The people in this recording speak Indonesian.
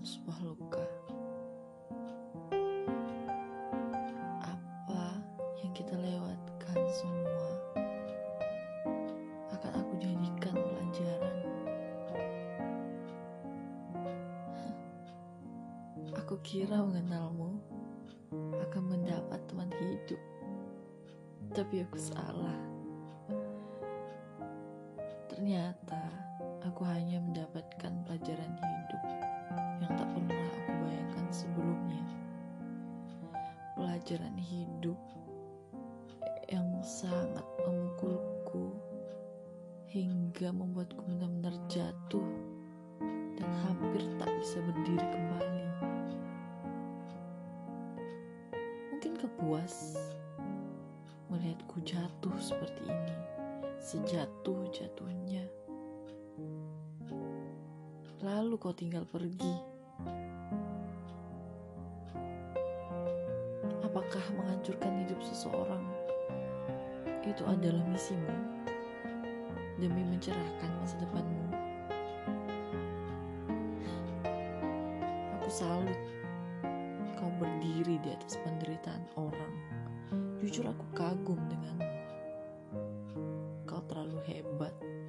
sebuah luka. Apa yang kita lewatkan semua akan aku jadikan pelajaran. Aku kira mengenalmu akan mendapat teman hidup, tapi aku salah. Ternyata aku hanya mendapatkan pelajaran Pelajaran hidup yang sangat memukulku hingga membuatku benar-benar jatuh dan hampir tak bisa berdiri kembali. Mungkin kepuas melihatku jatuh seperti ini, sejatuh-jatuhnya. Lalu kau tinggal pergi. Apakah menghancurkan hidup seseorang itu adalah misimu demi mencerahkan masa depanmu? Aku salut kau berdiri di atas penderitaan orang. Jujur aku kagum denganmu. Kau terlalu hebat.